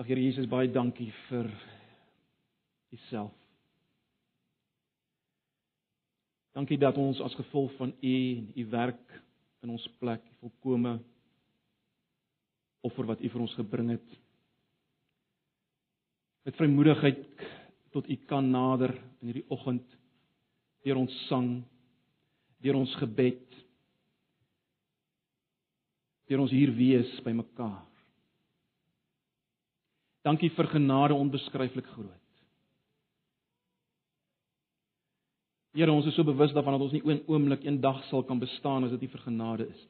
Ag Here Jesus, baie dankie vir Uself. Dankie dat ons as gevolg van U en U werk in ons plek volkome offer wat U vir ons gebring het met vrymoedigheid tot U kan nader in hierdie oggend deur ons sang, deur ons gebed, deur ons hier wees by mekaar. Dankie vir genade onbeskryflik groot. Here, ons is so bewus daarvan dat ons nie een oomblik eendag sal kan bestaan as dit nie vir genade is.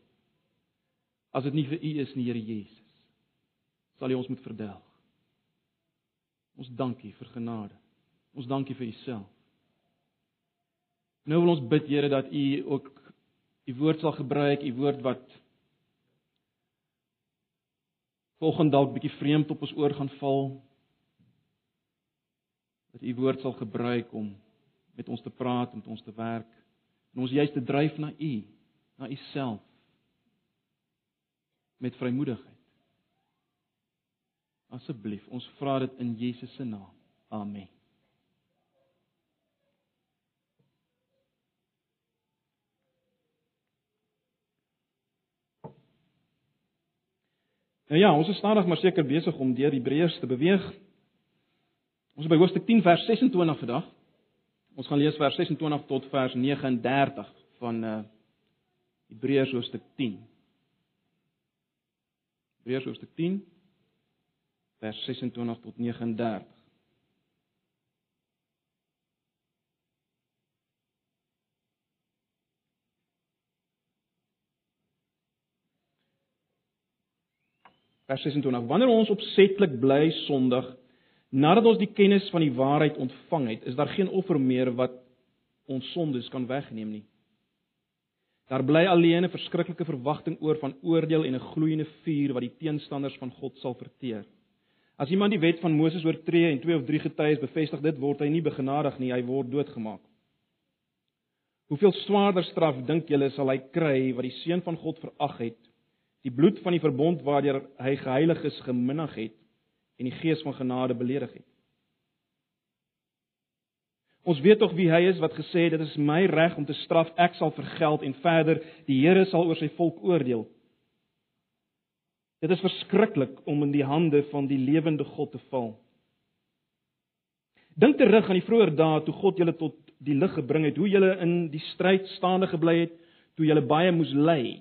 As dit nie vir U is nie, Here Jesus, sal U ons moet verdelg. Ons dankie vir genade. Ons dankie vir Uself. Nou wil ons bid Here dat U ook U woord sal gebruik, U woord wat volgende dalk bietjie vreemd op ons oor gaan val. Dat U woord sal gebruik om met ons te praat, met ons te werk en ons juist te dryf na U, na U self met vrymoedigheid. Asseblief, ons vra dit in Jesus se naam. Amen. Nou ja, ons is stadig maar seker besig om deur Hebreërs te beweeg. Ons is by hoofstuk 10 vers 26 vandag. Ons gaan lees vers 26 tot vers 39 van uh Hebreërs hoofstuk 10. Hebreërs hoofstuk 10 vers 26 tot 39. Vers 26: Wanneer ons opsetlik bly sondig nadat ons die kennis van die waarheid ontvang het, is daar geen offer meer wat ons sondes kan wegneem nie. Daar bly alleen 'n verskriklike verwagting oor van oordeel en 'n gloeiende vuur wat die teenstanders van God sal verteer. As iemand die wet van Moses oortree en twee of drie getuies bevestig dit, word hy nie begenadig nie, hy word doodgemaak. Hoeveel swaarder straf dink julle sal hy kry wat die seun van God verag het die bloed van die verbond waardeur hy geheilig is geminnig het en die gees van genade beledig het. Ons weet tog wie hy is wat gesê het dit is my reg om te straf, ek sal vergeld en verder die Here sal oor sy volk oordeel. Dit is verskriklik om in die hande van die lewende God te val. Dink terug aan die vroeë dae toe God julle tot die lig gebring het, hoe julle in die stryd staande gebly het, toe julle baie moes ly.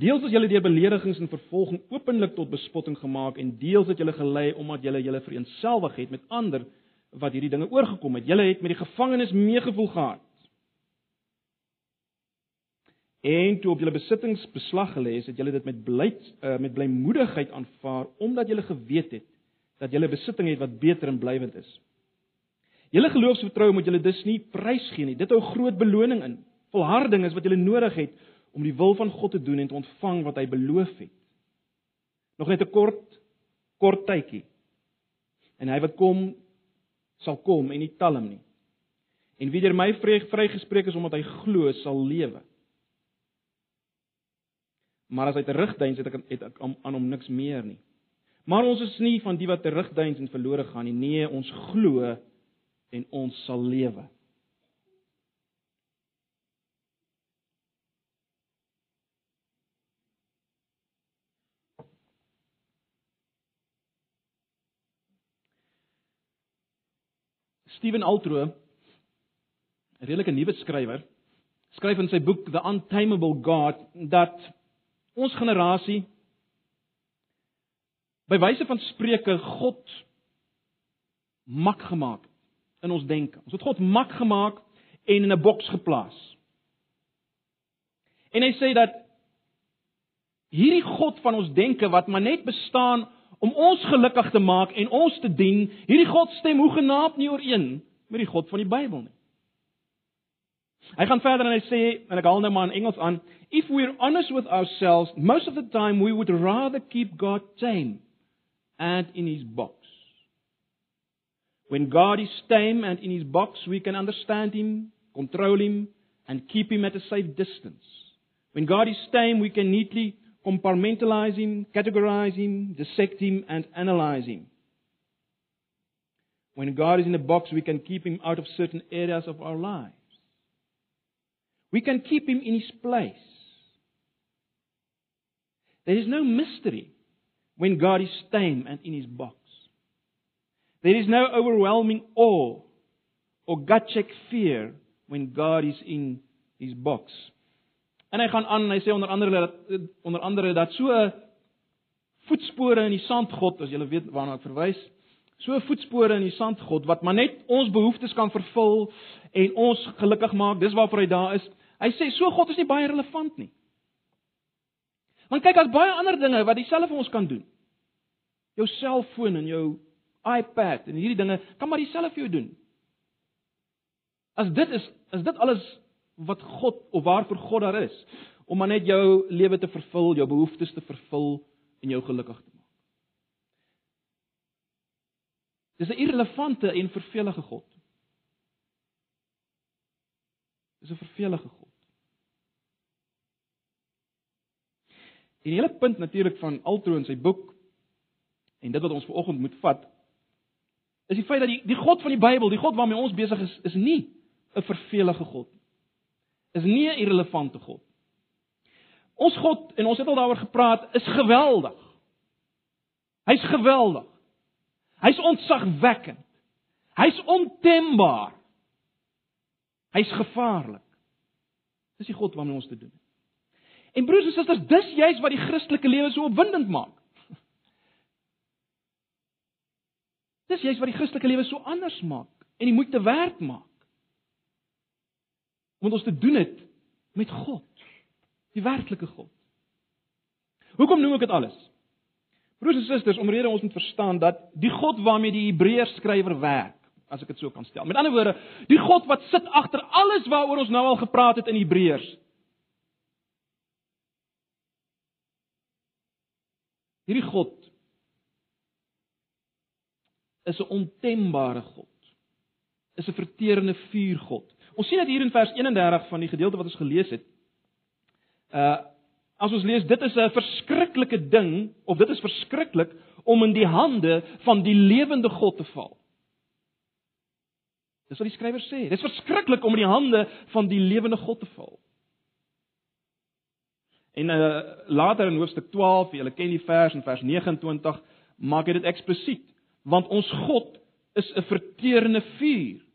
Deels is julle deur beledigings en vervolging openlik tot bespotting gemaak en deels het julle gelei omdat julle julle vereenselwig het met ander wat hierdie dinge oorgekom het. Julle het met die gevangenes meegevoel gehad. En toe op julle besittings beslag gelê is, het julle dit met blyd uh, met blymoedigheid aanvaar omdat julle geweet het dat julle besitting het wat beter en blywend is. Julle geloofsvertroue moet julle dus nie prysgee nie. Dit hou groot beloning in. Volharding is wat julle nodig het om die wil van God te doen en te ontvang wat hy beloof het. Nog net 'n kort kort tydjie. En hy wat kom sal kom en nie talm nie. En wie deur my vrygespreek is omdat hy glo, sal lewe. Maar as hy terugdeins het ek het ek aan hom niks meer nie. Maar ons is nie van die wat terugdeins en verlore gaan nie. Nee, ons glo en ons sal lewe. Steven Altro, 'n redelike nuwe skrywer, skryf in sy boek The Untamable God dat ons generasie by wyse van spreuke God mak gemaak in ons denke. Ons het God mak gemaak en in 'n boks geplaas. En hy sê dat hierdie God van ons denke wat maar net bestaan om ons gelukkig te maak en ons te dien, hierdie God stem hoegenaamd nie ooreen met die God van die Bybel nie. Hy gaan verder en hy sê en ek haal nou maar in Engels aan, if we're honest with ourselves, most of the time we would rather keep God tame and in his box. When God is tame and in his box, we can understand him, control him and keep him at a safe distance. When God is tame, we can neatly compartmentalize him, categorize him, dissect him and analyze him. When God is in a box, we can keep him out of certain areas of our lives. We can keep him in his place. There is no mystery when God is tame and in his box. There is no overwhelming awe or gut check fear when God is in his box. En hy gaan aan en hy sê onder andere dat onder andere dat so voetspore in die sand God, as jy weet waarna ek verwys, so voetspore in die sand God wat maar net ons behoeftes kan vervul en ons gelukkig maak. Dis waarvoor hy daar is. Hy sê so God is nie baie relevant nie. Want kyk, daar's baie ander dinge wat dieselfde vir ons kan doen. Jou selfoon en jou iPad en hierdie dinge kan maar dieselfde vir jou doen. As dit is, is dit alles wat God of waarvoor God daar is om maar net jou lewe te vervul, jou behoeftes te vervul en jou gelukkig te maak. Dis 'n irrelevante en vervelige God. Dis 'n vervelige God. En die hele punt natuurlik van Altro in sy boek en dit wat ons vanoggend moet vat is die feit dat die die God van die Bybel, die God waarmee ons besig is, is nie 'n vervelige God nie. Is nie 'n irrelevante God. Ons God en ons het al daaroor gepraat, is geweldig. Hy's geweldig. Hy's ontzagwekkend. Hy's ontembaar. Hy's gevaarlik. Dis die God waarmee ons te doen het. En broers en susters, dis juist wat die Christelike lewe so opwindend maak. Dis juist wat die Christelike lewe so anders maak en die moeite werd maak. Omdat ons te doen het met God, die werklike God. Hoekom noem ek dit alles? Broers en susters, omrede ons moet verstaan dat die God waarmee die Hebreërs skrywer werk, as ek dit so kan stel. Met ander woorde, die God wat sit agter alles waaroor ons nou al gepraat het in Hebreërs, Hierdie God is 'n ontembare God. Is 'n verterende vuurgod. Ons sien dit hier in vers 31 van die gedeelte wat ons gelees het. Uh as ons lees, dit is 'n verskriklike ding of dit is verskriklik om in die hande van die lewende God te val. Dis wat die skrywer sê. Dit is verskriklik om in die hande van die lewende God te val. En uh, later in hoofstuk 12, julle ken die vers in vers 29, maak hy dit eksplisiet, want ons God is 'n verterende vuur.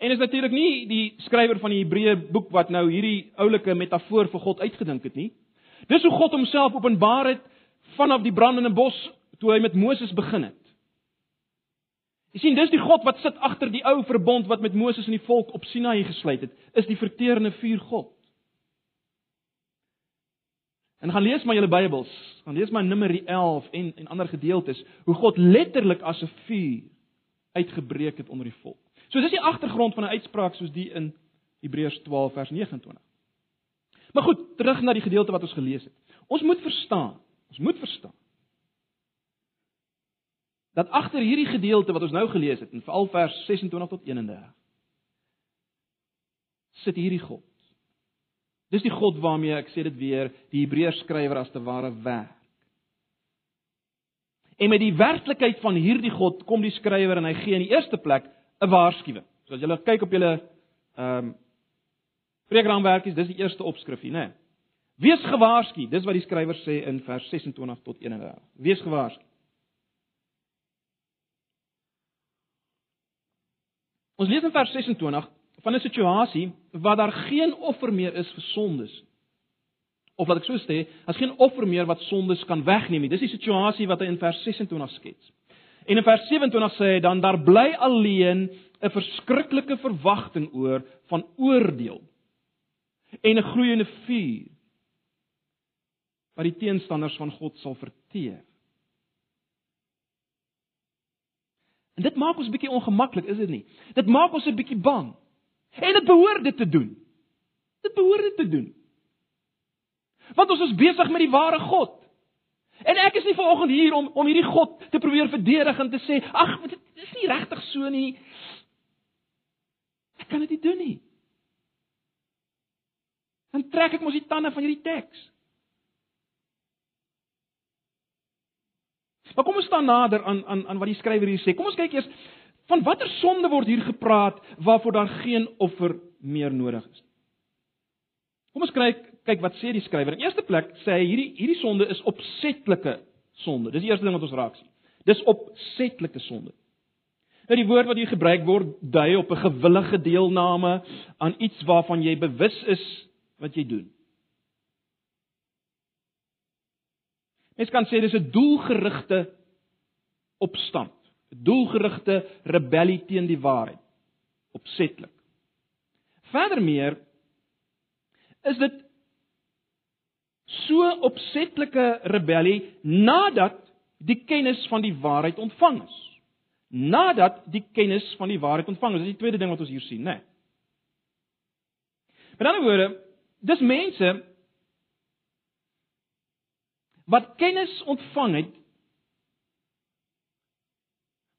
En is natuurlik nie die skrywer van die Hebreë boek wat nou hierdie oulike metafoor vir God uitgedink het nie. Dis hoe God homself openbaar het vanaf die brandende bos toe hy met Moses begin het. Jy sien, dis die God wat sit agter die ou verbond wat met Moses en die volk op Sinaï gesluit het, is die verterende vuur God. En gaan lees maar julle Bybels, gaan lees maar Numeri 11 en en ander gedeeltes hoe God letterlik as 'n vuur uitgebreek het onder die volk. So dis die agtergrond van 'n uitspraak soos die in Hebreërs 12 vers 29. Maar goed, terug na die gedeelte wat ons gelees het. Ons moet verstaan, ons moet verstaan dat agter hierdie gedeelte wat ons nou gelees het, en veral vers 26 tot 31 sit hierdie God Dis die God waarmee ek sê dit weer, die Hebreërs skrywer as te ware werk. En met die werklikheid van hierdie God kom die skrywer en hy gee in die eerste plek 'n waarskuwing. So as julle kyk op julle ehm um, preekramwerkies, dis die eerste opskrifie, né? Nee. Wees gewaarsku, dis wat die skrywer sê in vers 26 tot 31. Wees gewaarsku. Ons lees in vers 26 van 'n situasie waar daar geen offer meer is vir sondes. Of wat ek so sê, as geen offer meer wat sondes kan wegneem nie. Dis die situasie wat hy in vers 26 skets. En in vers 27 sê hy dan daar bly alleen 'n verskriklike verwagting oor van oordeel en 'n gloeiende vuur wat die teenstanders van God sal verteer. En dit maak ons 'n bietjie ongemaklik, is dit nie? Dit maak ons 'n bietjie bang. En dit behoort dit te doen. Dit behoort dit te doen. Want ons is besig met die ware God. En ek is nie vanoggend hier om om hierdie God te probeer verdedig en te sê, ag, dit is nie regtig so nie. Ek kan dit nie doen nie. Dan trek ek mos die tande van hierdie teks. Maar kom ons staan nader aan aan aan wat die skrywer hier sê. Kom ons kyk eers van watter sonde word hier gepraat waarvoor daar geen offer meer nodig is. Kom ons kyk kyk wat sê die skrywer. In eerste plek sê hy hierdie hierdie sonde is opsetlike sonde. Dis die eerste ding wat ons raak sien. Dis opsetlike sonde. Nou die woord wat hier gebruik word dui op 'n gewillige deelname aan iets waarvan jy bewus is wat jy doen. Mens kan sê dis 'n doelgerigte opstand, 'n doelgerigte rebellie teen die waarheid. Opsetlik. Verder meer is dit so opsetlike rebellie nadat die kennis van die waarheid ontvang is. Nadat die kennis van die waarheid ontvang is, dis die tweede ding wat ons hier sien, né? Nee. Met ander woorde, dis mense wat kennis ontvang het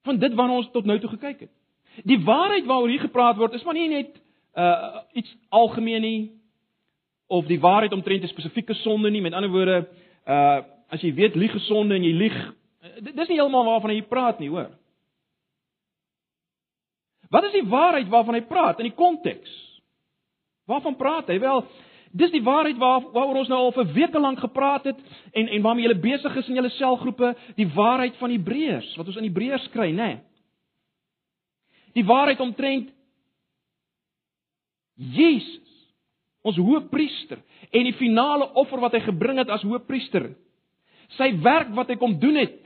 van dit waarna ons tot nou toe gekyk het. Die waarheid waaroor hier gepraat word, is maar nie net uh iets algemeen nie of die waarheid omtrent 'n spesifieke sonde nie. Met ander woorde, uh as jy weet lieg gesonde en jy lieg, uh, dis nie heeltemal waarvan hy praat nie, hoor. Wat is die waarheid waarvan hy praat in die konteks? Waarvan praat hy? Wel, dis die waarheid waar waaroor ons nou al vir weke lank gepraat het en en waarmee julle besig is in julle selgroepe, die waarheid van Hebreërs wat ons in Hebreërs kry, nê? Nee. Die waarheid omtrent Jesus ons hoëpriester en die finale offer wat hy gebring het as hoëpriester. Sy werk wat hy kom doen het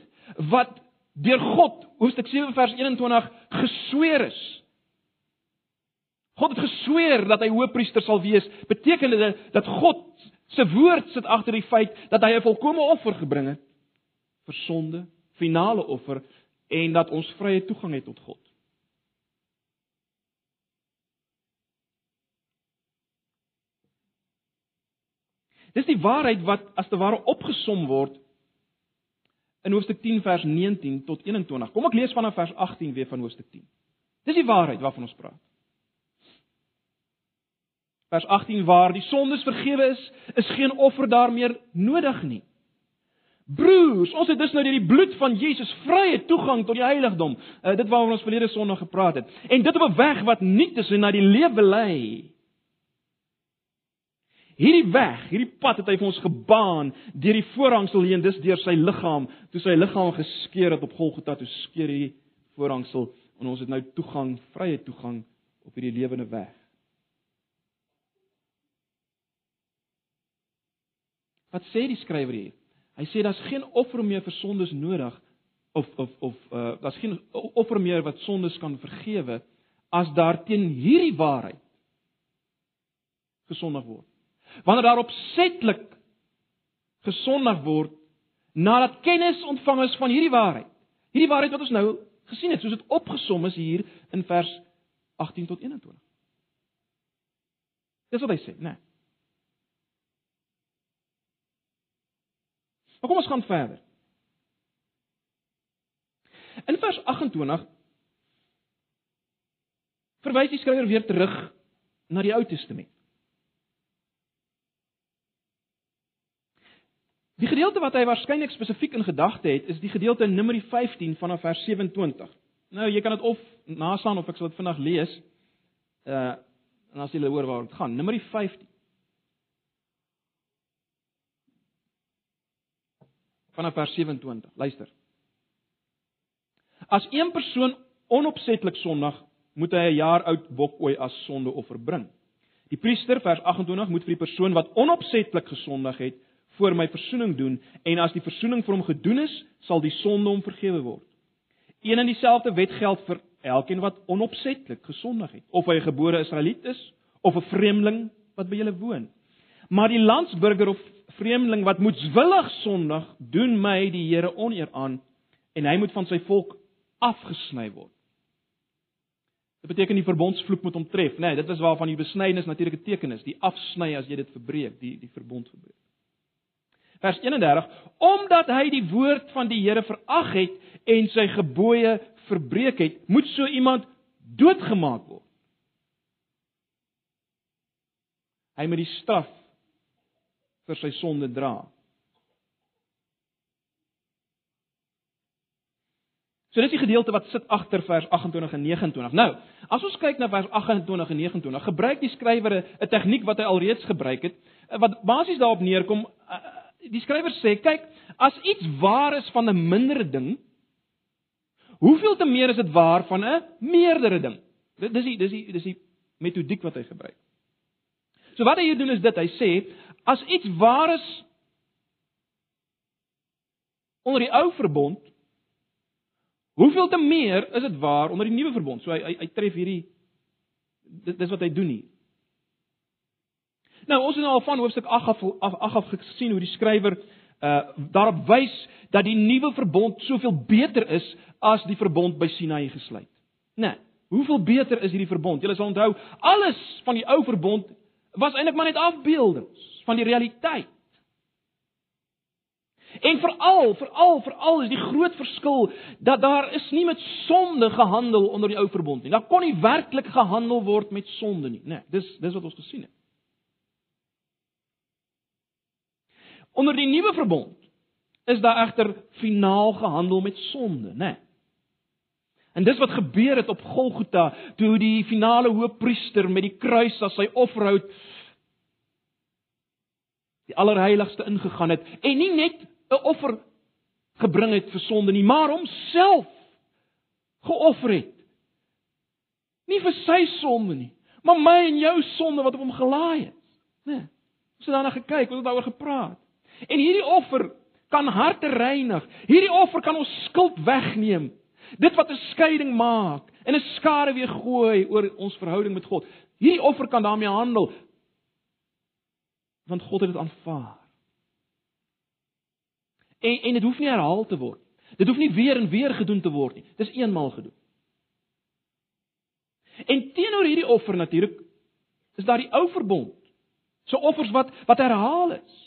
wat deur God, hoofstuk 7 vers 21 gesweer is. God het gesweer dat hy hoëpriester sal wees. Beteken dit dat God se woord sit agter die feit dat hy 'n volkomme offer gebring het vir sonde, finale offer en dat ons vrye toegang het tot God. Dis die waarheid wat as te ware opgesom word in hoofstuk 10 vers 19 tot 21. Kom ek lees vanaf vers 18 weer van hoofstuk 10. Dis die waarheid waarvan ons praat. Vers 18 waar die sondes vergewe is, is geen offer daar meer nodig nie. Broers, ons het dus nou deur die bloed van Jesus vrye toegang tot die heiligdom. Uh, dit waaroor ons verlede Sondag gepraat het. En dit op 'n weg wat nie tussen na die lewe lei Hierdie weg, hierdie pad het hy vir ons gebaan deur die voorhangsel heen, dis deur sy liggaam, toe sy liggaam geskeur het op Golgotha, toe skeur hy voorhangsel en ons het nou toegang, vrye toegang op hierdie lewende weg. Wat sê die skrywer hier? Hy sê daar's geen offer meer vir sondes nodig of of of uh daar's geen offer meer wat sondes kan vergewe as daar teen hierdie waarheid gesondig word wanneer daar opsetlik gesondig word nadat kennis ontvang is van hierdie waarheid. Hierdie waarheid wat ons nou gesien het, soos dit opgesom is hier in vers 18 tot 21. Dis wat hy sê, né? Nee. Maar kom ons gaan verder. In vers 28 verwys die skrywer weer terug na die Ou Testament. Die gedeelte wat hy waarskynlik spesifiek in gedagte het, is die gedeelte in Numeri 15 vanaf vers 27. Nou, jy kan dit of naslaan of ek sal dit vinnig lees. Uh en as jy hoor waar dit gaan, Numeri 15. Vanaf vers 27. Luister. As een persoon onopsetlik sondig, moet hy 'n jaar oud bokooi as sondeoffer bring. Die priester vers 28 moet vir die persoon wat onopsetlik gesondig het, voor my verzoening doen en as die verzoening vir hom gedoen is, sal die sonde hom vergewe word. Een en dieselfde wet geld vir elkeen wat onopsetlik gesondig het, of hy 'n gebore Israeliet is of 'n vreemdeling wat by julle woon. Maar die landsburger of vreemdeling wat moedswillig sondig, doen my die Here oneer aan en hy moet van sy volk afgesny word. Dit beteken die verbondsvloek moet hom tref, né? Nee, dit is waarvan die besnydenis natuurlik 'n teken is, die afsny as jy dit verbreek, die die verbond verbreek. Vers 31: Omdat hy die woord van die Here verag het en sy gebooie verbreek het, moet so iemand doodgemaak word. Hy moet die straf vir sy sonde dra. So dis die gedeelte wat sit agter vers 28 en 29. Nou, as ons kyk na vers 28 en 29, gebruik die skrywer 'n tegniek wat hy alreeds gebruik het, wat basies daarop neerkom, die skrywer sê, kyk, as iets waar is van 'n mindere ding, hoeveel te meer is dit waar van 'n meerdere ding? Dis die dis die dis die metodiek wat hy gebruik. So wat hy hier doen is dit, hy sê, as iets waar is onder die ou verbond, hoeveel te meer is dit waar onder die nuwe verbond? So hy hy, hy tref hierdie dit dis wat hy doen hier. Nou ons het nou al van hoofstuk 8 af af, af, af gesien hoe die skrywer uh daarop wys dat die nuwe verbond soveel beter is as die verbond by Sinai gesluit. Né? Nee, hoeveel beter is hierdie verbond? Julle sal onthou, alles van die ou verbond was eintlik maar net afbeeldings van die realiteit. En veral, veral, veral is die groot verskil dat daar is nie met sonde gehandel onder die ou verbond nie. Daar kon nie werklik gehandel word met sonde nie, né? Nee, dis dis wat ons gesien het. Onder die nuwe verbond is daar egter finaal gehandel met sonde, né? Nee. En dis wat gebeur het op Golgotha toe die finale hoofpriester met die kruis as sy offerhout die allerheiligste ingegaan het en nie net 'n offer gebring het vir sonde nie, maar homself geoffer het. Nie vir sy sonde nie, maar my en jou sonde wat op hom gelaai het. Né? Nee, ons het daarna gekyk, ons het daaroor gepraat. En hierdie offer kan harte reinig. Hierdie offer kan ons skuld wegneem. Dit wat 'n skeiding maak en 'n skare weer gooi oor ons verhouding met God. Hierdie offer kan daarmee handel. Want God het dit aanvaar. En en dit hoef nie herhaal te word. Dit hoef nie weer en weer gedoen te word nie. Dis eenmaal gedoen. En teenoor hierdie offer natuurlik is daar die ou verbond. So offers wat wat herhaal is.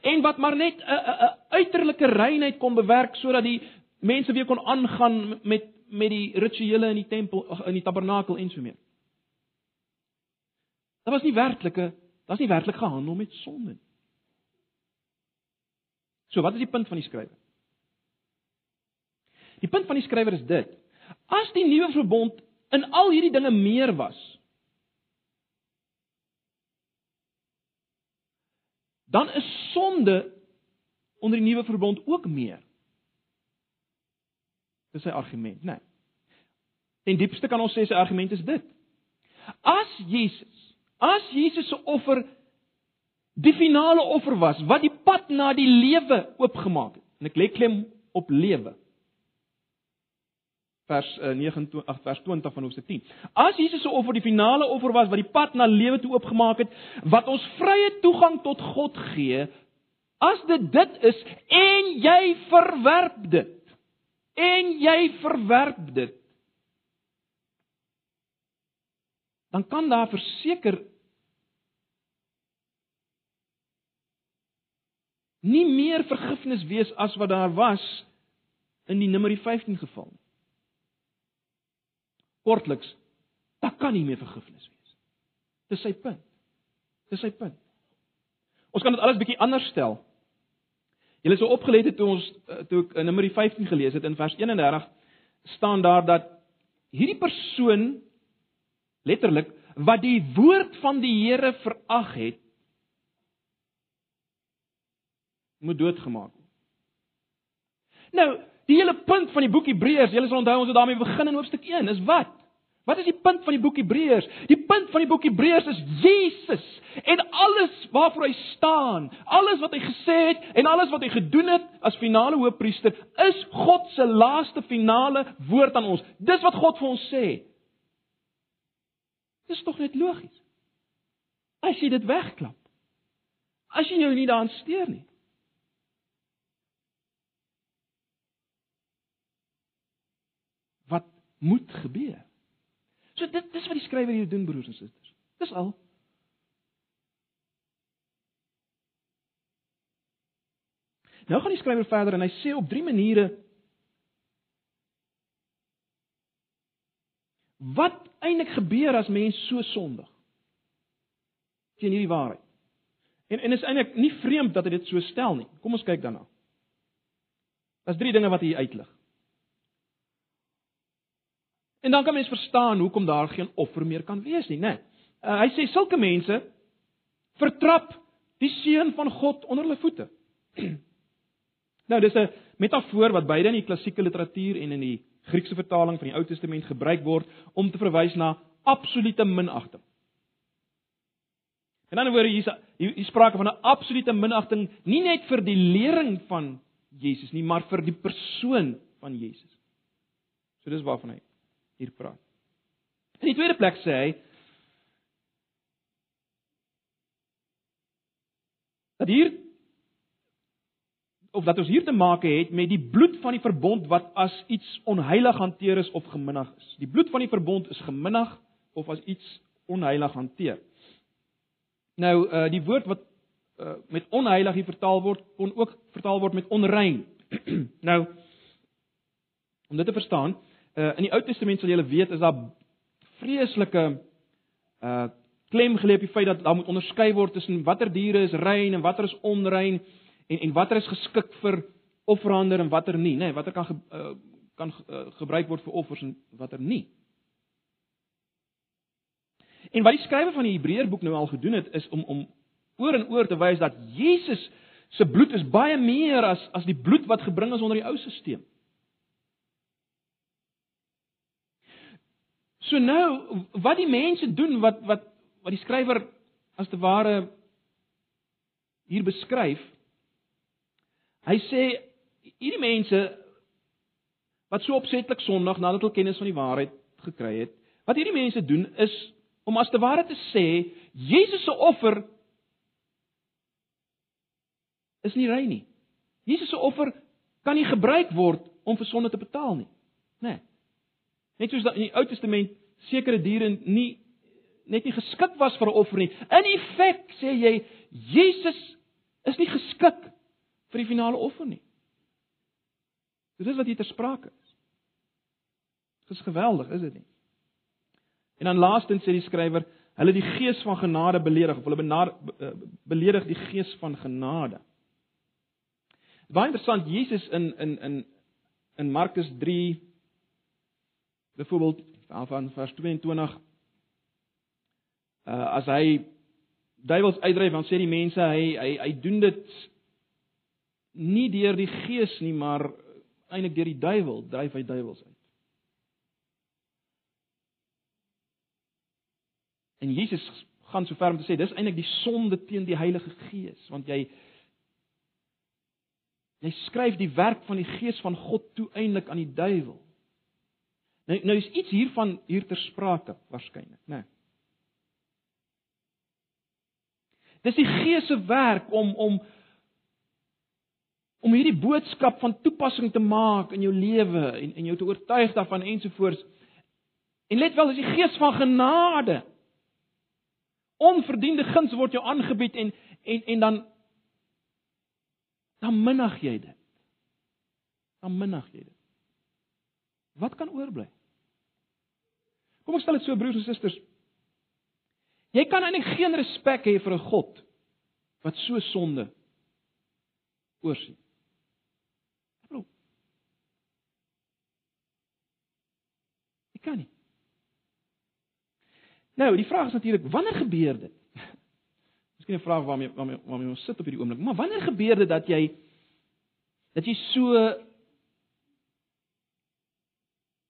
En wat maar net 'n uiterlike reinheid kon bewerk sodat die mense weer kon aangaan met met die rituele in die tempel in die tabernakel en so meer. Dit was nie werklike, dit was nie werklik gehandel met sonde nie. So wat is die punt van die skrywer? Die punt van die skrywer is dit: As die nuwe verbond in al hierdie dinge meer was, dan is sonde onder die nuwe verbond ook meer. Dis sy argument, né? Nee. En diepste kan ons sê sy argument is dit: As Jesus, as Jesus se offer die finale offer was wat die pad na die lewe oopgemaak het. En ek lê klem op lewe. Vers 29 uh, vers 20 van Hoofstuk 10. As Jesus se offer die finale offer was wat die pad na lewe toe oopgemaak het, wat ons vrye toegang tot God gee, as dit dit is en jy verwerp dit. En jy verwerp dit. Dan kan daar verseker nie meer vergifnis wees as wat daar was in die Numeri 15 geval nie. Kortliks, daar kan nie meer vergifnis wees. Dis sy punt. Dis sy punt. Ons kan dit alles bietjie anders stel. Julle sou opgelet het toe ons eh, toe ek in Numeri 15 gelees het in vers 31 staan daar dat hierdie persoon letterlik wat die woord van die Here verag het moet doodgemaak word. Nou, die hele punt van die boek Hebreërs, julle sal onthou ons het daarmee begin in hoofstuk 1, is wat? Wat is die punt van die boek Hebreërs? Die punt van die boek Hebreërs is Jesus en alles waarvoor hy staan, alles wat hy gesê het en alles wat hy gedoen het as finale hoofpriester is God se laaste finale woord aan ons. Dis wat God vir ons sê. Dis tog net logies. As jy dit wegklap. As jy jou nie daaraan steur nie. moet gebeur. So dit dis wat die skrywer hier doen broers en susters. Dis al. Nou gaan die skrywer verder en hy sê op drie maniere wat eintlik gebeur as mens so sondig teen hierdie waarheid. En en is eintlik nie vreemd dat hy dit so stel nie. Kom ons kyk daarna. Daar's drie dinge wat hy uitlig. En dan kan mens verstaan hoekom daar geen offer meer kan wees nie, né? Nee. Uh, hy sê sulke mense vertrap die seun van God onder hulle voete. nou dis 'n metafoor wat beide in die klassieke literatuur en in die Griekse vertaling van die Ou Testament gebruik word om te verwys na absolute minagting. In ander woorde hier's hier sprake van 'n absolute minagting nie net vir die lering van Jesus nie, maar vir die persoon van Jesus. So dis waarvan hy hier praat. In die tweede plek sê hy dat hier of dat ons hier te maak het met die bloed van die verbond wat as iets onheilig hanteer is of geminnig is. Die bloed van die verbond is geminnig of as iets onheilig hanteer. Nou uh die woord wat uh met onheilig hier vertaal word kon ook vertaal word met onrein. nou om dit te verstaan, uh in die Ou Testament sal julle weet is daar vreeslike uh klem gelê op die feit dat daar moet onderskei word tussen watter diere is rein en watter is onrein en en watter is geskik vir offerande en watter nie, nê, nee, watter kan ge, uh, kan uh, gebruik word vir offers en watter nie. En wat die skrywer van die Hebreërboek nou al gedoen het is om om oor en oor te wys dat Jesus se bloed is baie meer as as die bloed wat gebring is onder die ou stelsel. So nou, wat die mense doen wat wat wat die skrywer as te ware hier beskryf. Hy sê hierdie mense wat so opsetlik sondig nadat hulle kennis van die waarheid gekry het, wat hierdie mense doen is om as te ware te sê Jesus se offer is nie rein nie. Jesus se offer kan nie gebruik word om vir sonde te betaal nie. Né? Nee. Net soos in die Ou Testament sekere diere nie net nie geskik was vir 'n offer nie. In effek sê jy Jesus is nie geskik vir die finale offer nie. Dit is wat hier ter sprake is. Dit is geweldig, is dit nie? En dan laastens sê die skrywer, hulle die gees van genade beledig of hulle benade, eh, beledig die gees van genade. Baie interessant, Jesus in in in in Markus 3 byvoorbeeld van vers 22 uh, as hy duiwels uitdryf dan sê die mense hy hy hy doen dit nie deur die gees nie maar eintlik deur die duiwel dryf hy duiwels uit. En Jesus gaan so ver om te sê dis eintlik die sonde teen die Heilige Gees want jy jy skryf die werk van die Gees van God toe eintlik aan die duiwel. Nou nou is iets hiervan hier ter sprake waarskynlik, né? Nee. Dis die Gees se werk om om om hierdie boodskap van toepassing te maak in jou lewe en en jou te oortuig daarvan ensovoorts. En let wel, dis die Gees van genade. Onverdiende guns word jou aangebied en en en dan dan minag jy dit. Dan minag jy dit. Wat kan oorbly? Kom ek stel dit so broers en susters, Jy kan eintlik geen respek hê vir 'n God wat so sonde oorsien. Bro. Ek kan nie. Nou, die vraag is natuurlik, wanneer gebeur dit? Miskien 'n vraag waarmee waarmee waarmee ons sit op hierdie oomblik, maar wanneer gebeur dit dat jy dat jy so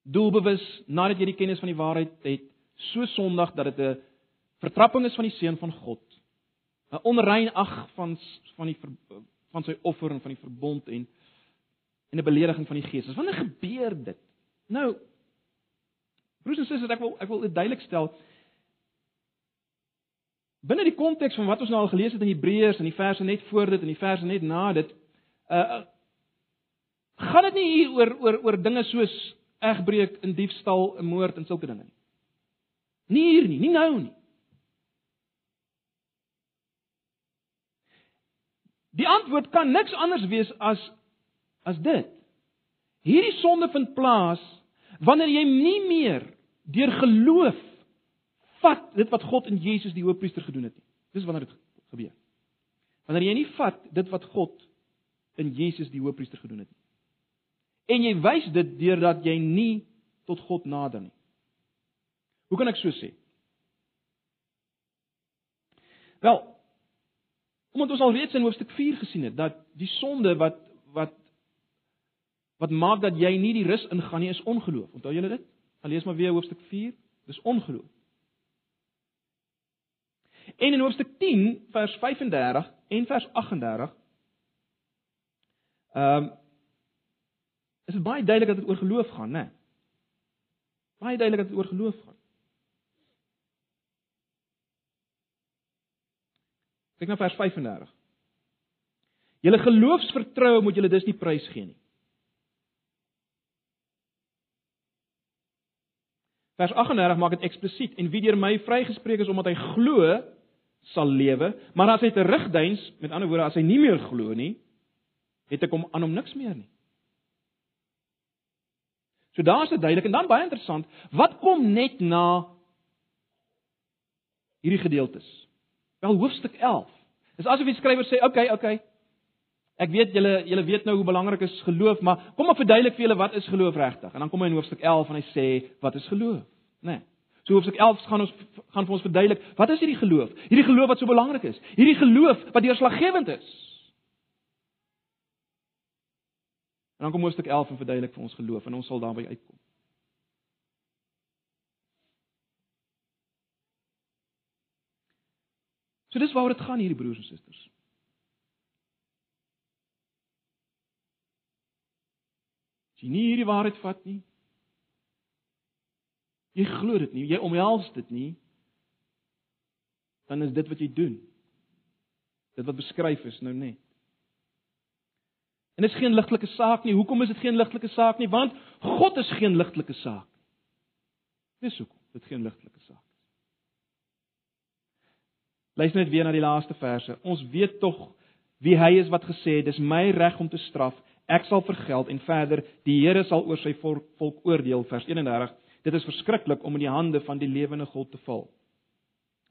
doelbewus nadat jy die kennis van die waarheid het, so sondig dat dit 'n vertrapping is van die seun van God. 'n Onrein ag van van die van sy offer en van die verbond en en 'n belediging van die gees. Wanneer gebeur dit? Nou broers en susters, ek wil ek wil dit duidelik stel. Binne die konteks van wat ons nou al gelees het in Hebreërs en die verse net voor dit en die verse net na dit, uh gaan dit nie hier oor oor oor dinge soos egbreek, in diefstal, in moord en sulke dinge nie. Nie hier nie, nie nou nie. Die antwoord kan niks anders wees as as dit. Hierdie sonde vind plaas wanneer jy nie meer deur geloof vat dit wat God in Jesus die Hoëpriester gedoen het nie. Dis wanneer dit gebeur. Wanneer jy nie vat dit wat God in Jesus die Hoëpriester gedoen het nie. En jy wys dit deurdat jy nie tot God nader nie. Hoe kan ek so sê? Wel, omdat ons al reeds in hoofstuk 4 gesien het dat die sonde wat wat wat maak dat jy nie die rus ingaan nie is ongeloof. Onthou julle dit? Gaan lees maar weer hoofstuk 4. Dis ongeloof. En in hoofstuk 10 vers 35 en vers 38 ehm um, is dit baie duidelik dat dit oor geloof gaan, né? Baie duidelik dat dit oor geloof gaan. Kyk na vers 35. Julle geloofsvertroue moet julle dus nie prys gee nie. Vers 38 maak dit eksplisiet en wie deur my vrygespreek is omdat hy glo sal lewe, maar as hy terugduins, met ander woorde as hy nie meer glo nie, het ek hom aan hom niks meer nie. So daar's dit duidelik en dan baie interessant, wat kom net na hierdie gedeeltes? Wel hoofstuk 11. Dis asof die skrywer sê, "Oké, okay, oké. Okay, ek weet julle julle weet nou hoe belangrik is geloof, maar kom maar verduidelik vir julle wat is geloof regtig?" En dan kom hy in hoofstuk 11 en hy sê, "Wat is geloof?" Né? Nee. So hoofstuk 11 gaan ons gaan vir ons verduidelik, wat is hierdie geloof? Hierdie geloof wat so belangrik is. Hierdie geloof wat deurslaggewend is. En dan kom hoofstuk 11 en verduidelik vir ons geloof en ons sal daarby uitkom. So dis waaroor dit gaan hierdie broers en susters. As jy nie hierdie waarheid vat nie, jy glo dit nie, jy omhels dit nie, dan is dit wat jy doen. Dit wat beskryf is nou net. En dit is geen ligtelike saak nie. Hoekom is dit geen ligtelike saak nie? Want God is geen ligtelike saak. Dis hoekom dit geen ligtelike saak Luister net weer na die laaste verse. Ons weet tog wie hy is wat gesê het, dis my reg om te straf. Ek sal vergeld en verder die Here sal oor sy volk oordeel vers 31. Dit is verskriklik om in die hande van die lewende God te val.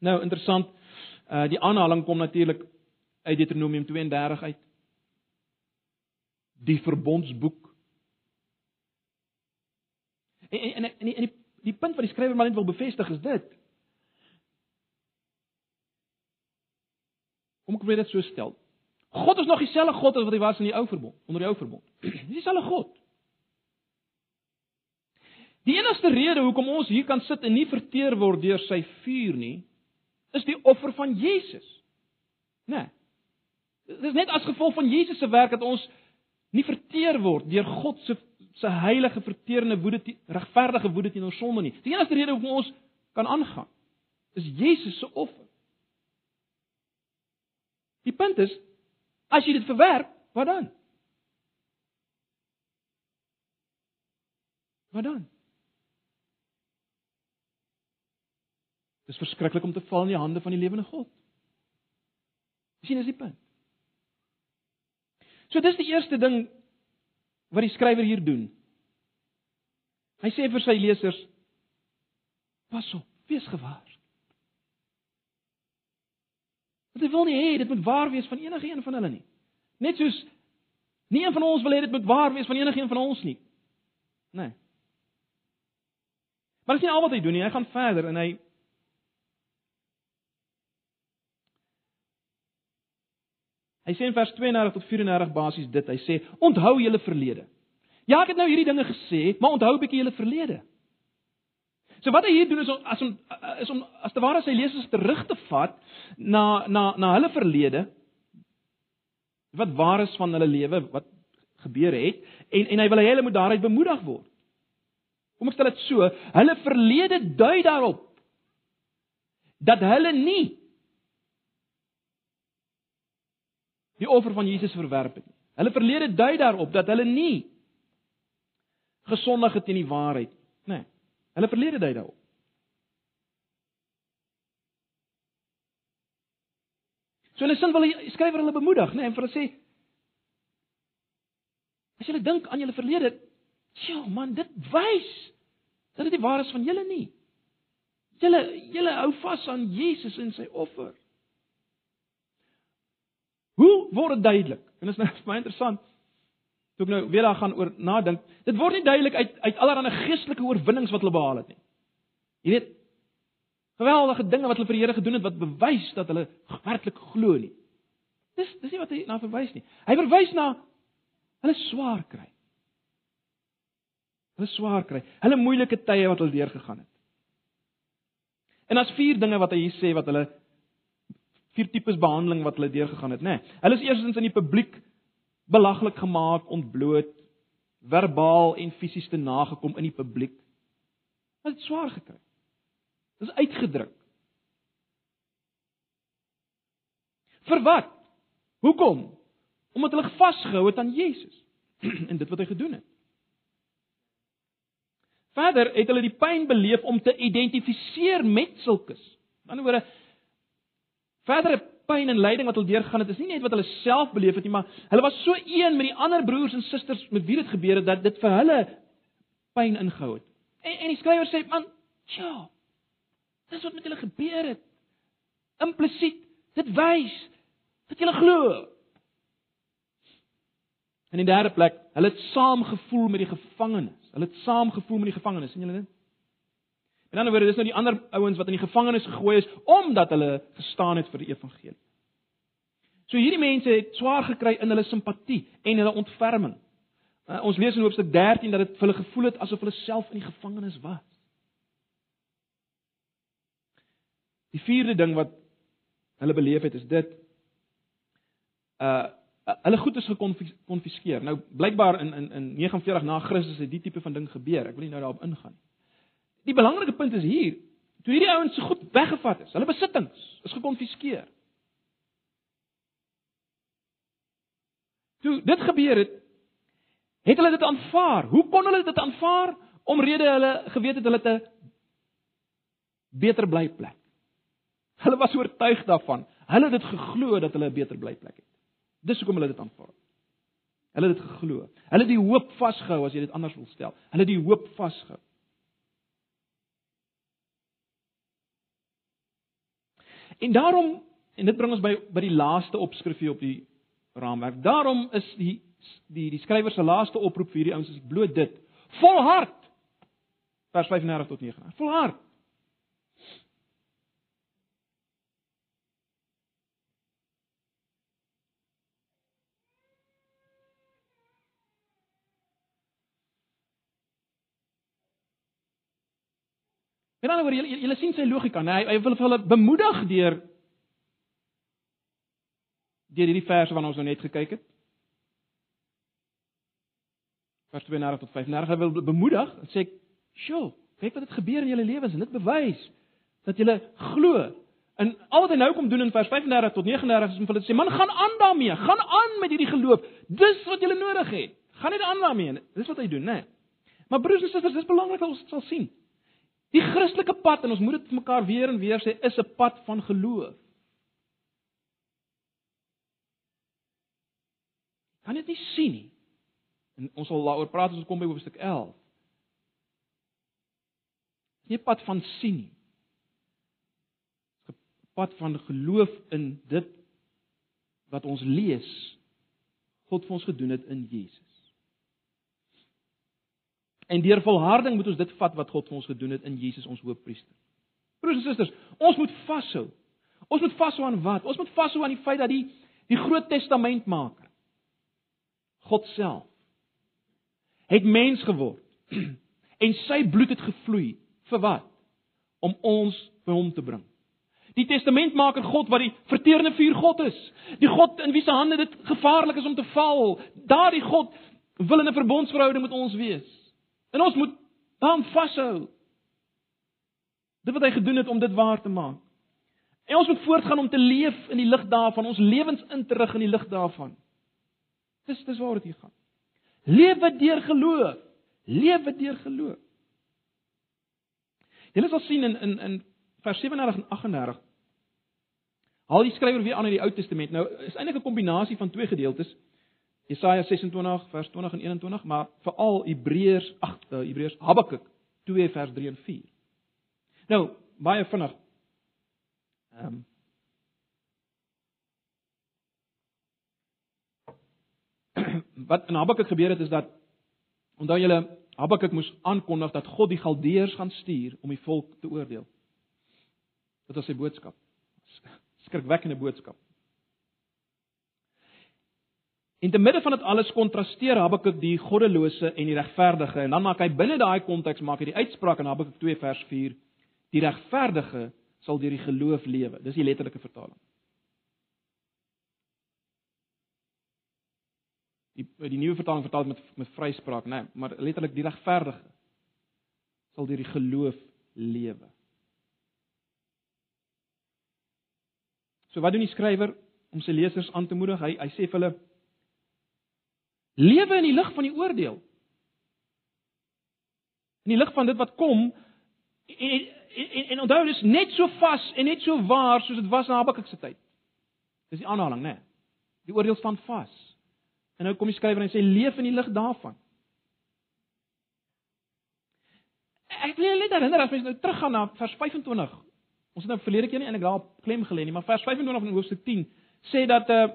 Nou interessant, uh die aanhaling kom natuurlik uit Deuteronomium 32 uit. Die verbondsboek. En en en, die, en die, die punt wat die skrywer maar net wil bevestig is dit. Kom ek dit so stel. God is nog dieselfde God as wat hy was in die ou verbond, onder die ou verbond. Dis dieselfde God. Die enigste rede hoekom ons hier kan sit en nie verteer word deur sy vuur nie, is die offer van Jesus. Né? Nee. Dit is net as gevolg van Jesus se werk dat ons nie verteer word deur God se se heilige verterende woede, regverdige woede teenoor sonde nie. Die enigste rede hoekom ons kan aangaan is Jesus se offer. Die punt is as jy dit verwerp, wat dan? Wat dan? Dit is verskriklik om te val in die hande van die lewende God. Sien as die punt. So dis die eerste ding wat die skrywer hier doen. Hy sê vir sy lesers: Pas op, wees gewaar. Want hy wil nie hê dit moet waar wees van enige een van hulle nie. Net soos nie een van ons wil hê dit moet waar wees van enige een van ons nie. Nee. Maar dis nie al wat hy doen nie. Hy gaan verder en hy Hy sê in vers 32 tot 34 basies dit. Hy sê: "Onthou julle verlede." Ja, ek het nou hierdie dinge gesê, maar onthou 'n bietjie julle verlede. So wat hy hier doen is om as om is om as te ware sy lesers terug te vat na na na hulle verlede wat waar is van hulle lewe wat gebeur het en en hy wil hê hulle moet daaruit bemoedig word. Kom ek stel dit so, hulle verlede dui daarop dat hulle nie die offer van Jesus verwerp het nie. Hulle verlede dui daarop dat hulle nie gesondig het teen die waarheid nie. Nee. Hulle verlede dui daarop. So hulle sin wil die skrywer hulle bemoedig, né, nee, en vir hulle sê As julle dink aan julle verlede, sjoe man, dit wys dat dit nie waar is van julle nie. Julle julle hou vas aan Jesus en sy offer. Hoe word dit duidelik? En dit is nou baie interessant. Toe ek nou weer daar gaan oor nadink, dit word nie duidelik uit uit allerlei geestelike oorwinnings wat hulle behaal het nie. Jy weet, geweldige dinge wat hulle vir die Here gedoen het wat bewys dat hulle werklik glo nie. Dis dis nie wat hy na verwys nie. Hy verwys na hulle swaar kry. Hulle swaar kry. Hulle moeilike tye wat hulle deurgegaan het. En as vier dinge wat hy hier sê wat hulle vier tipes behandeling wat hulle deurgegaan het, nê. Nee, hulle is eerstens in die publiek belaglik gemaak, ontbloot, verbaal en fisies te nagekom in die publiek. Hulle het swaar gekry. Dis uitgedruk. Vir wat? Hoekom? Omdat hulle vasgehou het aan Jesus en dit wat hy gedoen het. Verder het hulle die pyn beleef om te identifiseer met sulkes. Aan die ander woorde verdere pyn en lyding wat hulle deurgaan het, is nie net wat hulle self beleef het nie, maar hulle was so een met die ander broers en susters met wie dit gebeur het dat dit vir hulle pyn ingehou het. En en die skrywer sê, man, ja. Dis wat met hulle gebeur het. Implisiet, dit wys dat jy glo. En in die derde plek, hulle het saam gevoel met die gevangenes. Hulle het saam gevoel met die gevangenes, sien julle dit? In ander woorde, dis nou die ander ouens wat in die gevangenis gegooi is omdat hulle gestaan het vir die evangelie. So hierdie mense het swaar gekry in hulle simpatie en hulle ontferming. Uh, ons lees in Hoofstuk 13 dat dit vir hulle gevoel het asof hulle self in die gevangenis was. Die vierde ding wat hulle beleef het is dit uh hulle goed is gekonfiskeer. Nou blykbaar in in in 49 na Christus het die tipe van ding gebeur. Ek wil nie nou daarop ingaan nie. Die belangrike punt is hier, toe hierdie ouens se goed weggevat is, hulle besittings is gekonfiskeer. Toe dit gebeur het, het hulle dit aanvaar. Hoe kon hulle dit aanvaar? Omrede hulle geweet het hulle 'n beter blyplek. Hulle was oortuig daarvan. Hulle het dit geglo dat hulle 'n beter blyplek het. Dis hoekom hulle dit aanvaar. Hulle het dit geglo. Hulle het die hoop vasgehou as jy dit anders wil stel. Hulle het die hoop vasgehou. En daarom en dit bring ons by by die laaste opskrifie op die raamwerk. Daarom is die die die skrywer se laaste oproep vir hierdie ouens is bloot dit: volhard. Vers 35 tot 9. Volhard. En dan oor julle julle sien sy logika, nee, hy, hy wil hulle bemoedig deur deur hierdie verse waarna ons nou net gekyk het. Vers 32 tot 35 hy wil bemoedig en sê, "Sjoe, kyk wat het gebeur in julle lewens en dit bewys dat julle glo." En al wat hy nou kom doen in vers 35 tot 39 is om hulle te sê, "Man, gaan aan daarmee. Gaan aan met hierdie geloof. Dis wat julle nodig het. Gaan net aan daarmee." Dis wat hy doen, né? Nee. Maar broers en susters, dis belangrik dat ons dit sal sien. Die Christelike pad en ons moet dit vir mekaar weer en weer sê, is 'n pad van geloof. Kan dit nie sien nie. En ons sal daaroor praat as ons kom by hoofstuk 11. Nie pad van sien nie. 'n Pad van geloof in dit wat ons lees God vir ons gedoen het in Jesus. En deur volharding moet ons dit vat wat God vir ons gedoen het in Jesus ons Hoëpriester. Broers en susters, ons moet vashou. Ons moet vashou aan wat? Ons moet vashou aan die feit dat die die Groot Testamentmaker God self het mens geword en sy bloed het gevloei vir wat? Om ons by hom te bring. Die testamentmaker God wat die verterende vuur God is. Die God in wie se hande dit gevaarlik is om te val. Daardie God wil in 'n verbondsverhouding met ons wees. En ons moet aan vashou. Dit wat hy gedoen het om dit waar te maak. En ons moet voortgaan om te leef in die lig daarvan, ons lewens in te rig in die lig daarvan. Dis dis waar dit gaan. Lewe deur geloof. Lewe deur geloof. Julle sal sien in in in vers 37 en 38 haal die skrywer weer aan uit die Ou Testament. Nou is eintlik 'n kombinasie van twee gedeeltes. Jesaja 26 vers 20 en 21, maar veral Hebreërs 8, uh, Hebreërs Habakuk 2 vers 3 en 4. Nou, baie vinnig. Ehm um, Wat in Habakuk gebeur het is dat onthou julle Habakuk moes aankondig dat God die Galdeërs gaan stuur om die volk te oordeel. Dit was sy boodskap. Skrikwekkende boodskap. In die middel van dit alles kontrasteer Habakuk die goddelose en die regverdige en dan maak hy binne daai konteks maak hy die uitspraak in Habakuk 2 vers 4 die regverdige sal deur die geloof lewe. Dis die letterlike vertaling. Die die nuwe vertaling vertaal met met vryspraak, né, nee, maar letterlik die regverdige sal deur die geloof lewe. So wat doen die skrywer om sy lesers aan te moedig? Hy hy sê vir hulle lewe in die lig van die oordeel. In die lig van dit wat kom en en, en, onthou dis net so vas en net so waar soos dit was in Habakuk se tyd. Dis die aanhaling, né? Nee. Die oordeel staan vas. En nou kom die skrywer en sê leef in die lig daarvan. Ek wil net herinner as mens nou teruggaan na vers 25. Ons het nou verlede keer nie eintlik daar klem gelê nie, maar vers 25 van hoofstuk 10 sê dat uh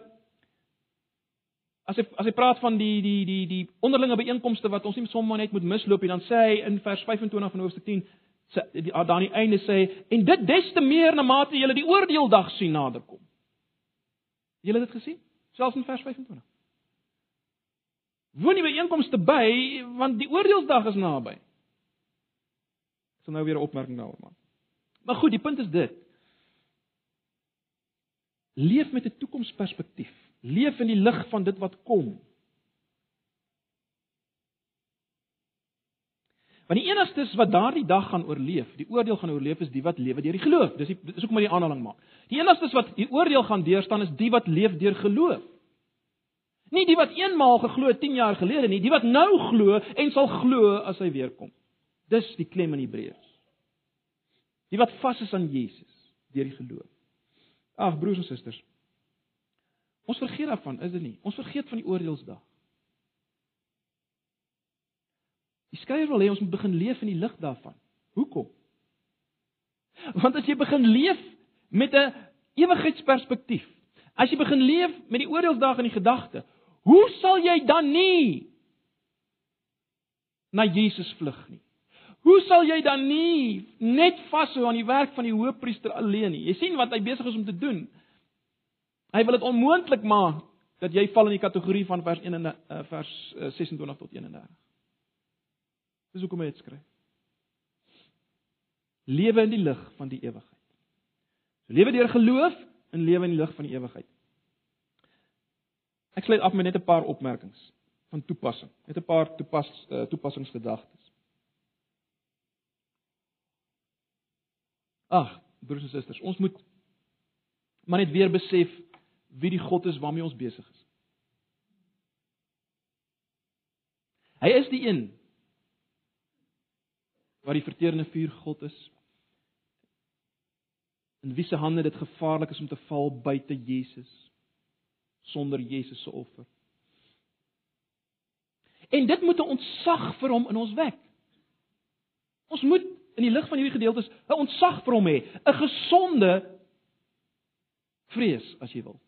as hy as hy praat van die die die die onderlinge byeenkomste wat ons nie sommer net moet misloop nie, dan sê hy in vers 25 van hoofstuk 10 sê die aan die einde sê en dit des te meer na mate julle die oordeeldag sien naderkom. Julle het dit gesien? Selfs in vers 25. Woon die byeenkomste by want die oordeelsdag is naby. Ek sal nou weer 'n opmerking daaroor maak. Maar goed, die punt is dit. Leef met 'n toekomsperspektief. Leef in die lig van dit wat kom. Want die enigstes wat daardie dag gaan oorleef, die oordeel gaan oorleef is die wat lewe deur die geloof. Dis die, dis hoekom hy die aanhaling maak. Die enigstes wat die oordeel gaan deurstaan is die wat leef deur geloof. Nie die wat eenmaal geglo het 10 jaar gelede nie, die wat nou glo en sal glo as hy weer kom. Dis die klem in Hebreërs. Die wat vas is aan Jesus deur die geloof. Ag broers en susters. Ons vergeet daarvan, is dit nie? Ons vergeet van die oordeelsdag. Die skrywer wil hê ons moet begin leef in die lig daarvan. Hoekom? Want as jy begin leef met 'n ewigheidsperspektief, as jy begin leef met die oordeelsdag in die gedagte, hoe sal jy dan nie na Jesus vlug nie? Hoe sal jy dan nie net vashou aan die werk van die hoofpriester alleen nie? Jy sien wat hy besig is om te doen. Hy wil dit onmoontlik maak dat jy val in die kategorie van vers 1 en uh, vers uh, 26 tot 31. Dis hoekom hy dit skryf. Lewe in die lig van die ewigheid. So lewe deur geloof en lewe in die lig van die ewigheid. Ek sluit af met net 'n paar opmerkings van toepassing. Net 'n paar toepas uh, toepassingsgedagtes. Ag, broers en susters, ons moet maar net weer besef wie die God is waarmee ons besig is. Hy is die een wat die verterende vuur God is. In wie se hande dit gevaarlik is om te val buite Jesus sonder Jesus se offer. En dit moet 'n ontzag vir hom in ons wek. Ons moet in die lig van hierdie gedeeltes 'n ontzag vir hom hê, 'n gesonde vrees as jy wil.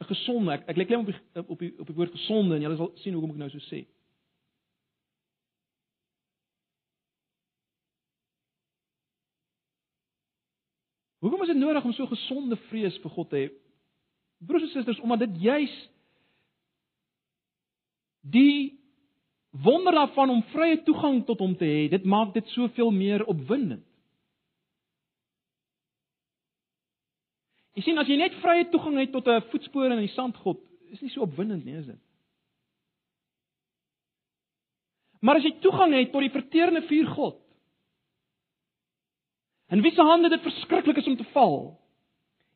'n Gesonde, ek ek lê klem op die op die op die woord gesonde en jy sal sien hoekom ek nou so sê. Hoekom is dit nodig om so gesonde vrees vir God te hê? Broers en susters, omdat dit juis die wonder daarvan om vrye toegang tot hom te hê, dit maak dit soveel meer opwindend. Jy sien as jy net vrye toegang het tot 'n voetspoor in die sandgod, is nie so opwindend nie, is dit? Maar as jy toegang het tot die verterende vuur God, in wie se hande dit verskriklik is om te val,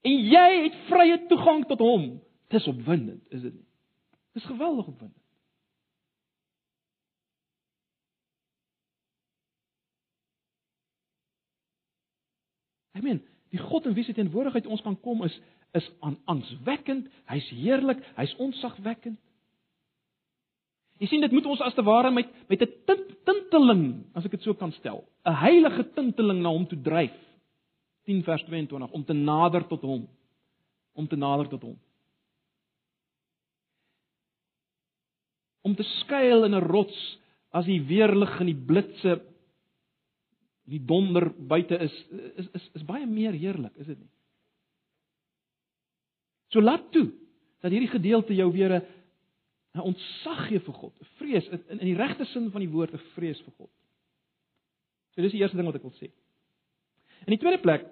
en jy het vrye toegang tot hom, dis opwindend, is dit nie? Dis geweldig opwindend. Ek meen, die God in wie se teenwoordigheid ons kan kom is is aan aanswekkend, hy's heerlik, hy's onsagwekkend. Jy sien dit moet ons as te ware met met 'n tint, tinteling, as ek dit so kan stel, 'n heilige tinteling na hom toe dryf. 10 vers 22 om te nader tot hom. Om te nader tot hom. Om te skuil in 'n rots as die weerlig en die blitse die donder buite is is is is baie meer heerlik, is dit nie? So laat toe dat hierdie gedeelte jou weer 'n 'n ontsag gee vir God, 'n vrees in in die regte sin van die woord 'n vrees vir God. So dis die eerste ding wat ek wil sê. In die tweede plek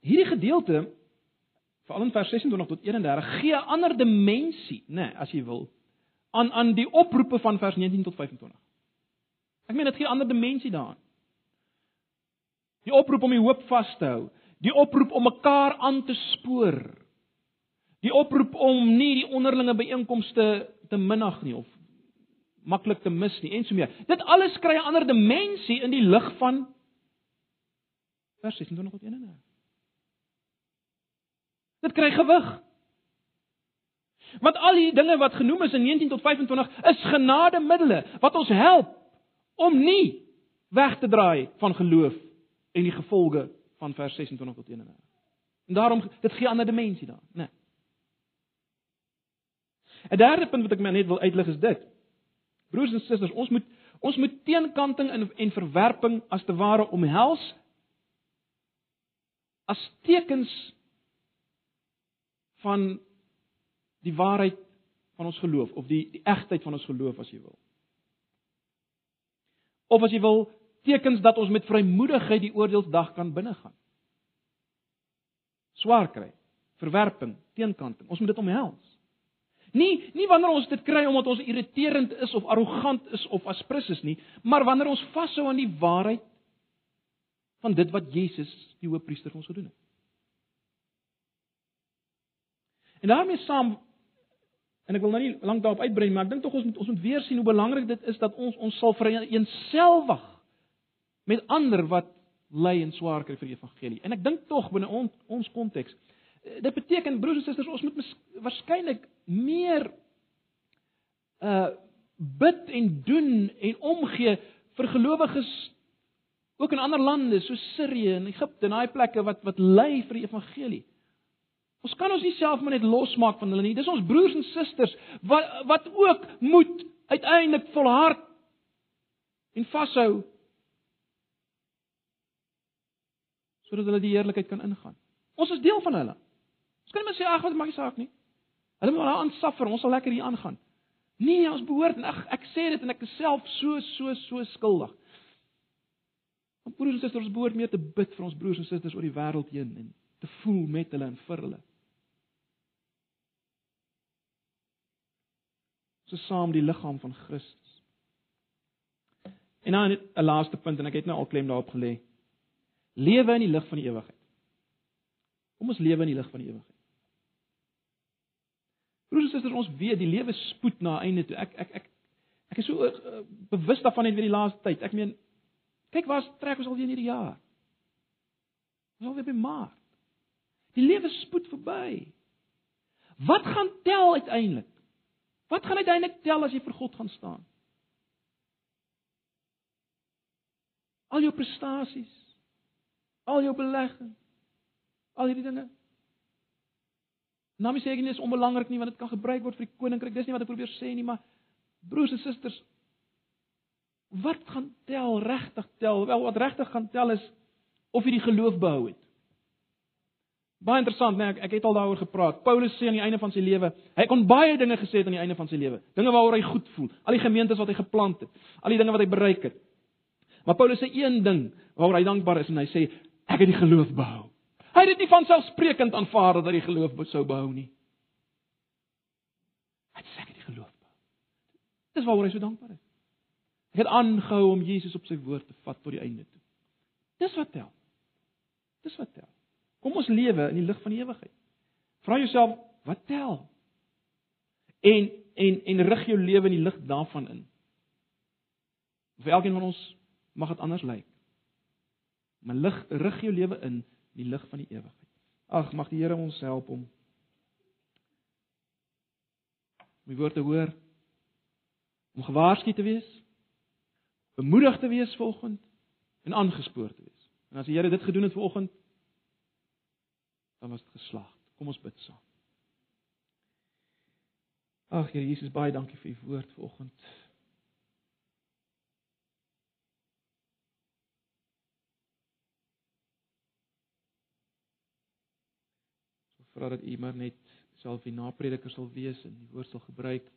Hierdie gedeelte veral in vers 26 tot 31 gee 'n ander dimensie, nê, nee, as jy wil, aan aan die oproepe van vers 19 tot 25. Ek meen dit gee 'n ander dimensie daaraan. Die oproep om die hoop vas te hou, die oproep om mekaar aan te spoor. Die oproep om nie die onderlinge byeenkomste te minag nie of maklik te mis nie en so meer. Dit alles kry 'n ander dimensie in die lig van vers 26 tot 31. Dit kry gewig. Want al die dinge wat genoem is in 19 tot 25 is genademiddels wat ons help om nie weg te draai van geloof en die gevolge van vers 26 tot 31. En daarom dit gee 'n ander dimensie daar, né? Nee. 'n Derde punt wat ek net wil uitlig is dit. Broers en susters, ons moet ons moet teenkanting en en verwerping as te ware omhels as tekens van die waarheid van ons geloof of die die egtheid van ons geloof as jy wil. Of as jy wil tekens dat ons met vrymoedigheid die oordeelsdag kan binnegaan. Swaar kry, verwerping, teenkanting. Ons moet dit omhels. Nie nie wanneer ons dit kry omdat ons irriterend is of arrogant is of aspris is nie, maar wanneer ons vashou aan die waarheid van dit wat Jesus, die Hoëpriester vir ons gedoen het. En daarmee saam en ek wil nou nie lank daarop uitbrei maar ek dink tog ons moet ons moet weer sien hoe belangrik dit is dat ons ons sal vereenselwig met ander wat ly en swaar kry vir die evangelie. En ek dink tog binne on, ons konteks dit beteken broers en susters ons moet waarskynlik meer uh bid en doen en omgee vir gelowiges ook in ander lande so Sirië en Egipte en daai plekke wat wat ly vir die evangelie. Ons kan ons nie self maar net losmaak van hulle nie. Dis ons broers en susters wat wat ook moet uiteindelik volhard en vashou sodat hulle die heerlikheid kan ingaan. Ons is deel van hulle. Ons kan maar sê ag wat maak nie saak nie. Hulle moet daar aansaffer, ons sal lekker hier aangaan. Nee, ons behoort en ag ek sê dit en ek is self so so so skuldig. Ons broers en susters behoort meer te bid vir ons broers en susters oor die wêreld heen en te voel met hulle en vir hulle. So saam die liggaam van Christus. En dan 'n laaste punt en ek het nou al klem daarop gelê. Lewe in die lig van die ewigheid. Kom ons lewe in die lig van die ewigheid. Broers en susters, ons weet die lewe spoed na einde toe. Ek ek ek ek is so uh, bewus daarvan net weer die laaste tyd. Ek meen kyk waar trek ons al weer in hierdie jaar. Ons al weer by Maart. Die lewe spoed verby. Wat gaan tel uiteindelik? Wat gaan uiteindelik tel as jy vir God gaan staan? Al jou prestasies, al jou belegging, al hierdie dinge. Nou mens sê ek nie is onbelangrik nie want dit kan gebruik word vir die koninkryk. Dis nie wat ek probeer sê nie, maar broers en susters, wat gaan tel regtig tel? Wel wat regtig gaan tel is of jy die geloof behou het. Baie interessant, nee, ek, ek het al daaroor gepraat. Paulus sê aan die einde van sy lewe, hy kon baie dinge gesê het aan die einde van sy lewe. Dinge waaroor hy goed voel, al die gemeentes wat hy geplant het, al die dinge wat hy bereik het. Maar Paulus sê een ding waaroor hy dankbaar is en hy sê ek het die geloof behou. Hy het dit nie van selfsprekend aanvaar dat hy die geloof sou behou nie. Hy sê ek het die geloof behou. Dis waaroor hy so dankbaar is. Hy het aangehou om Jesus op sy woord te vat tot die einde toe. Dis wat tel. Dis wat tel. Kom ons lewe in die lig van die ewigheid. Vra jouself, wat tel? En en en rig jou lewe in die lig daarvan in. Vir elkeen van ons mag dit anders lyk. Maar lig rig jou lewe in die lig van die ewigheid. Ag, mag die Here ons help om my woord te hoor om gewaarsku te wees, bemoedig te wees vanoggend en aangespoor te wees. En as die Here dit gedoen het vanoggend, dan was dit geslaag. Kom ons bid saam. Ag Here Jesus, baie dankie vir u woord vanoggend. So vra dat u maar net self die naprediker sal wees en die woord sal gebruik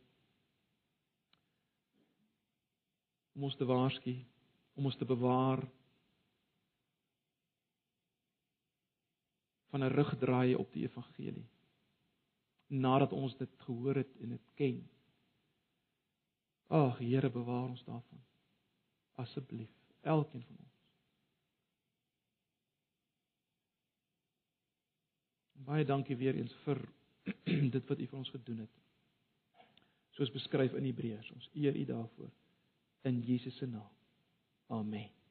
om ons te waarsku, om ons te bewaar van 'n rugdraai op die evangelie nadat ons dit gehoor het en dit ken. Ag Here, bewaar ons daarvan. Asseblief, elkeen van ons. Baie dankie weer eens vir dit wat U vir ons gedoen het. Soos beskryf in Hebreërs. Ons eer U daarvoor in Jesus se naam. Amen.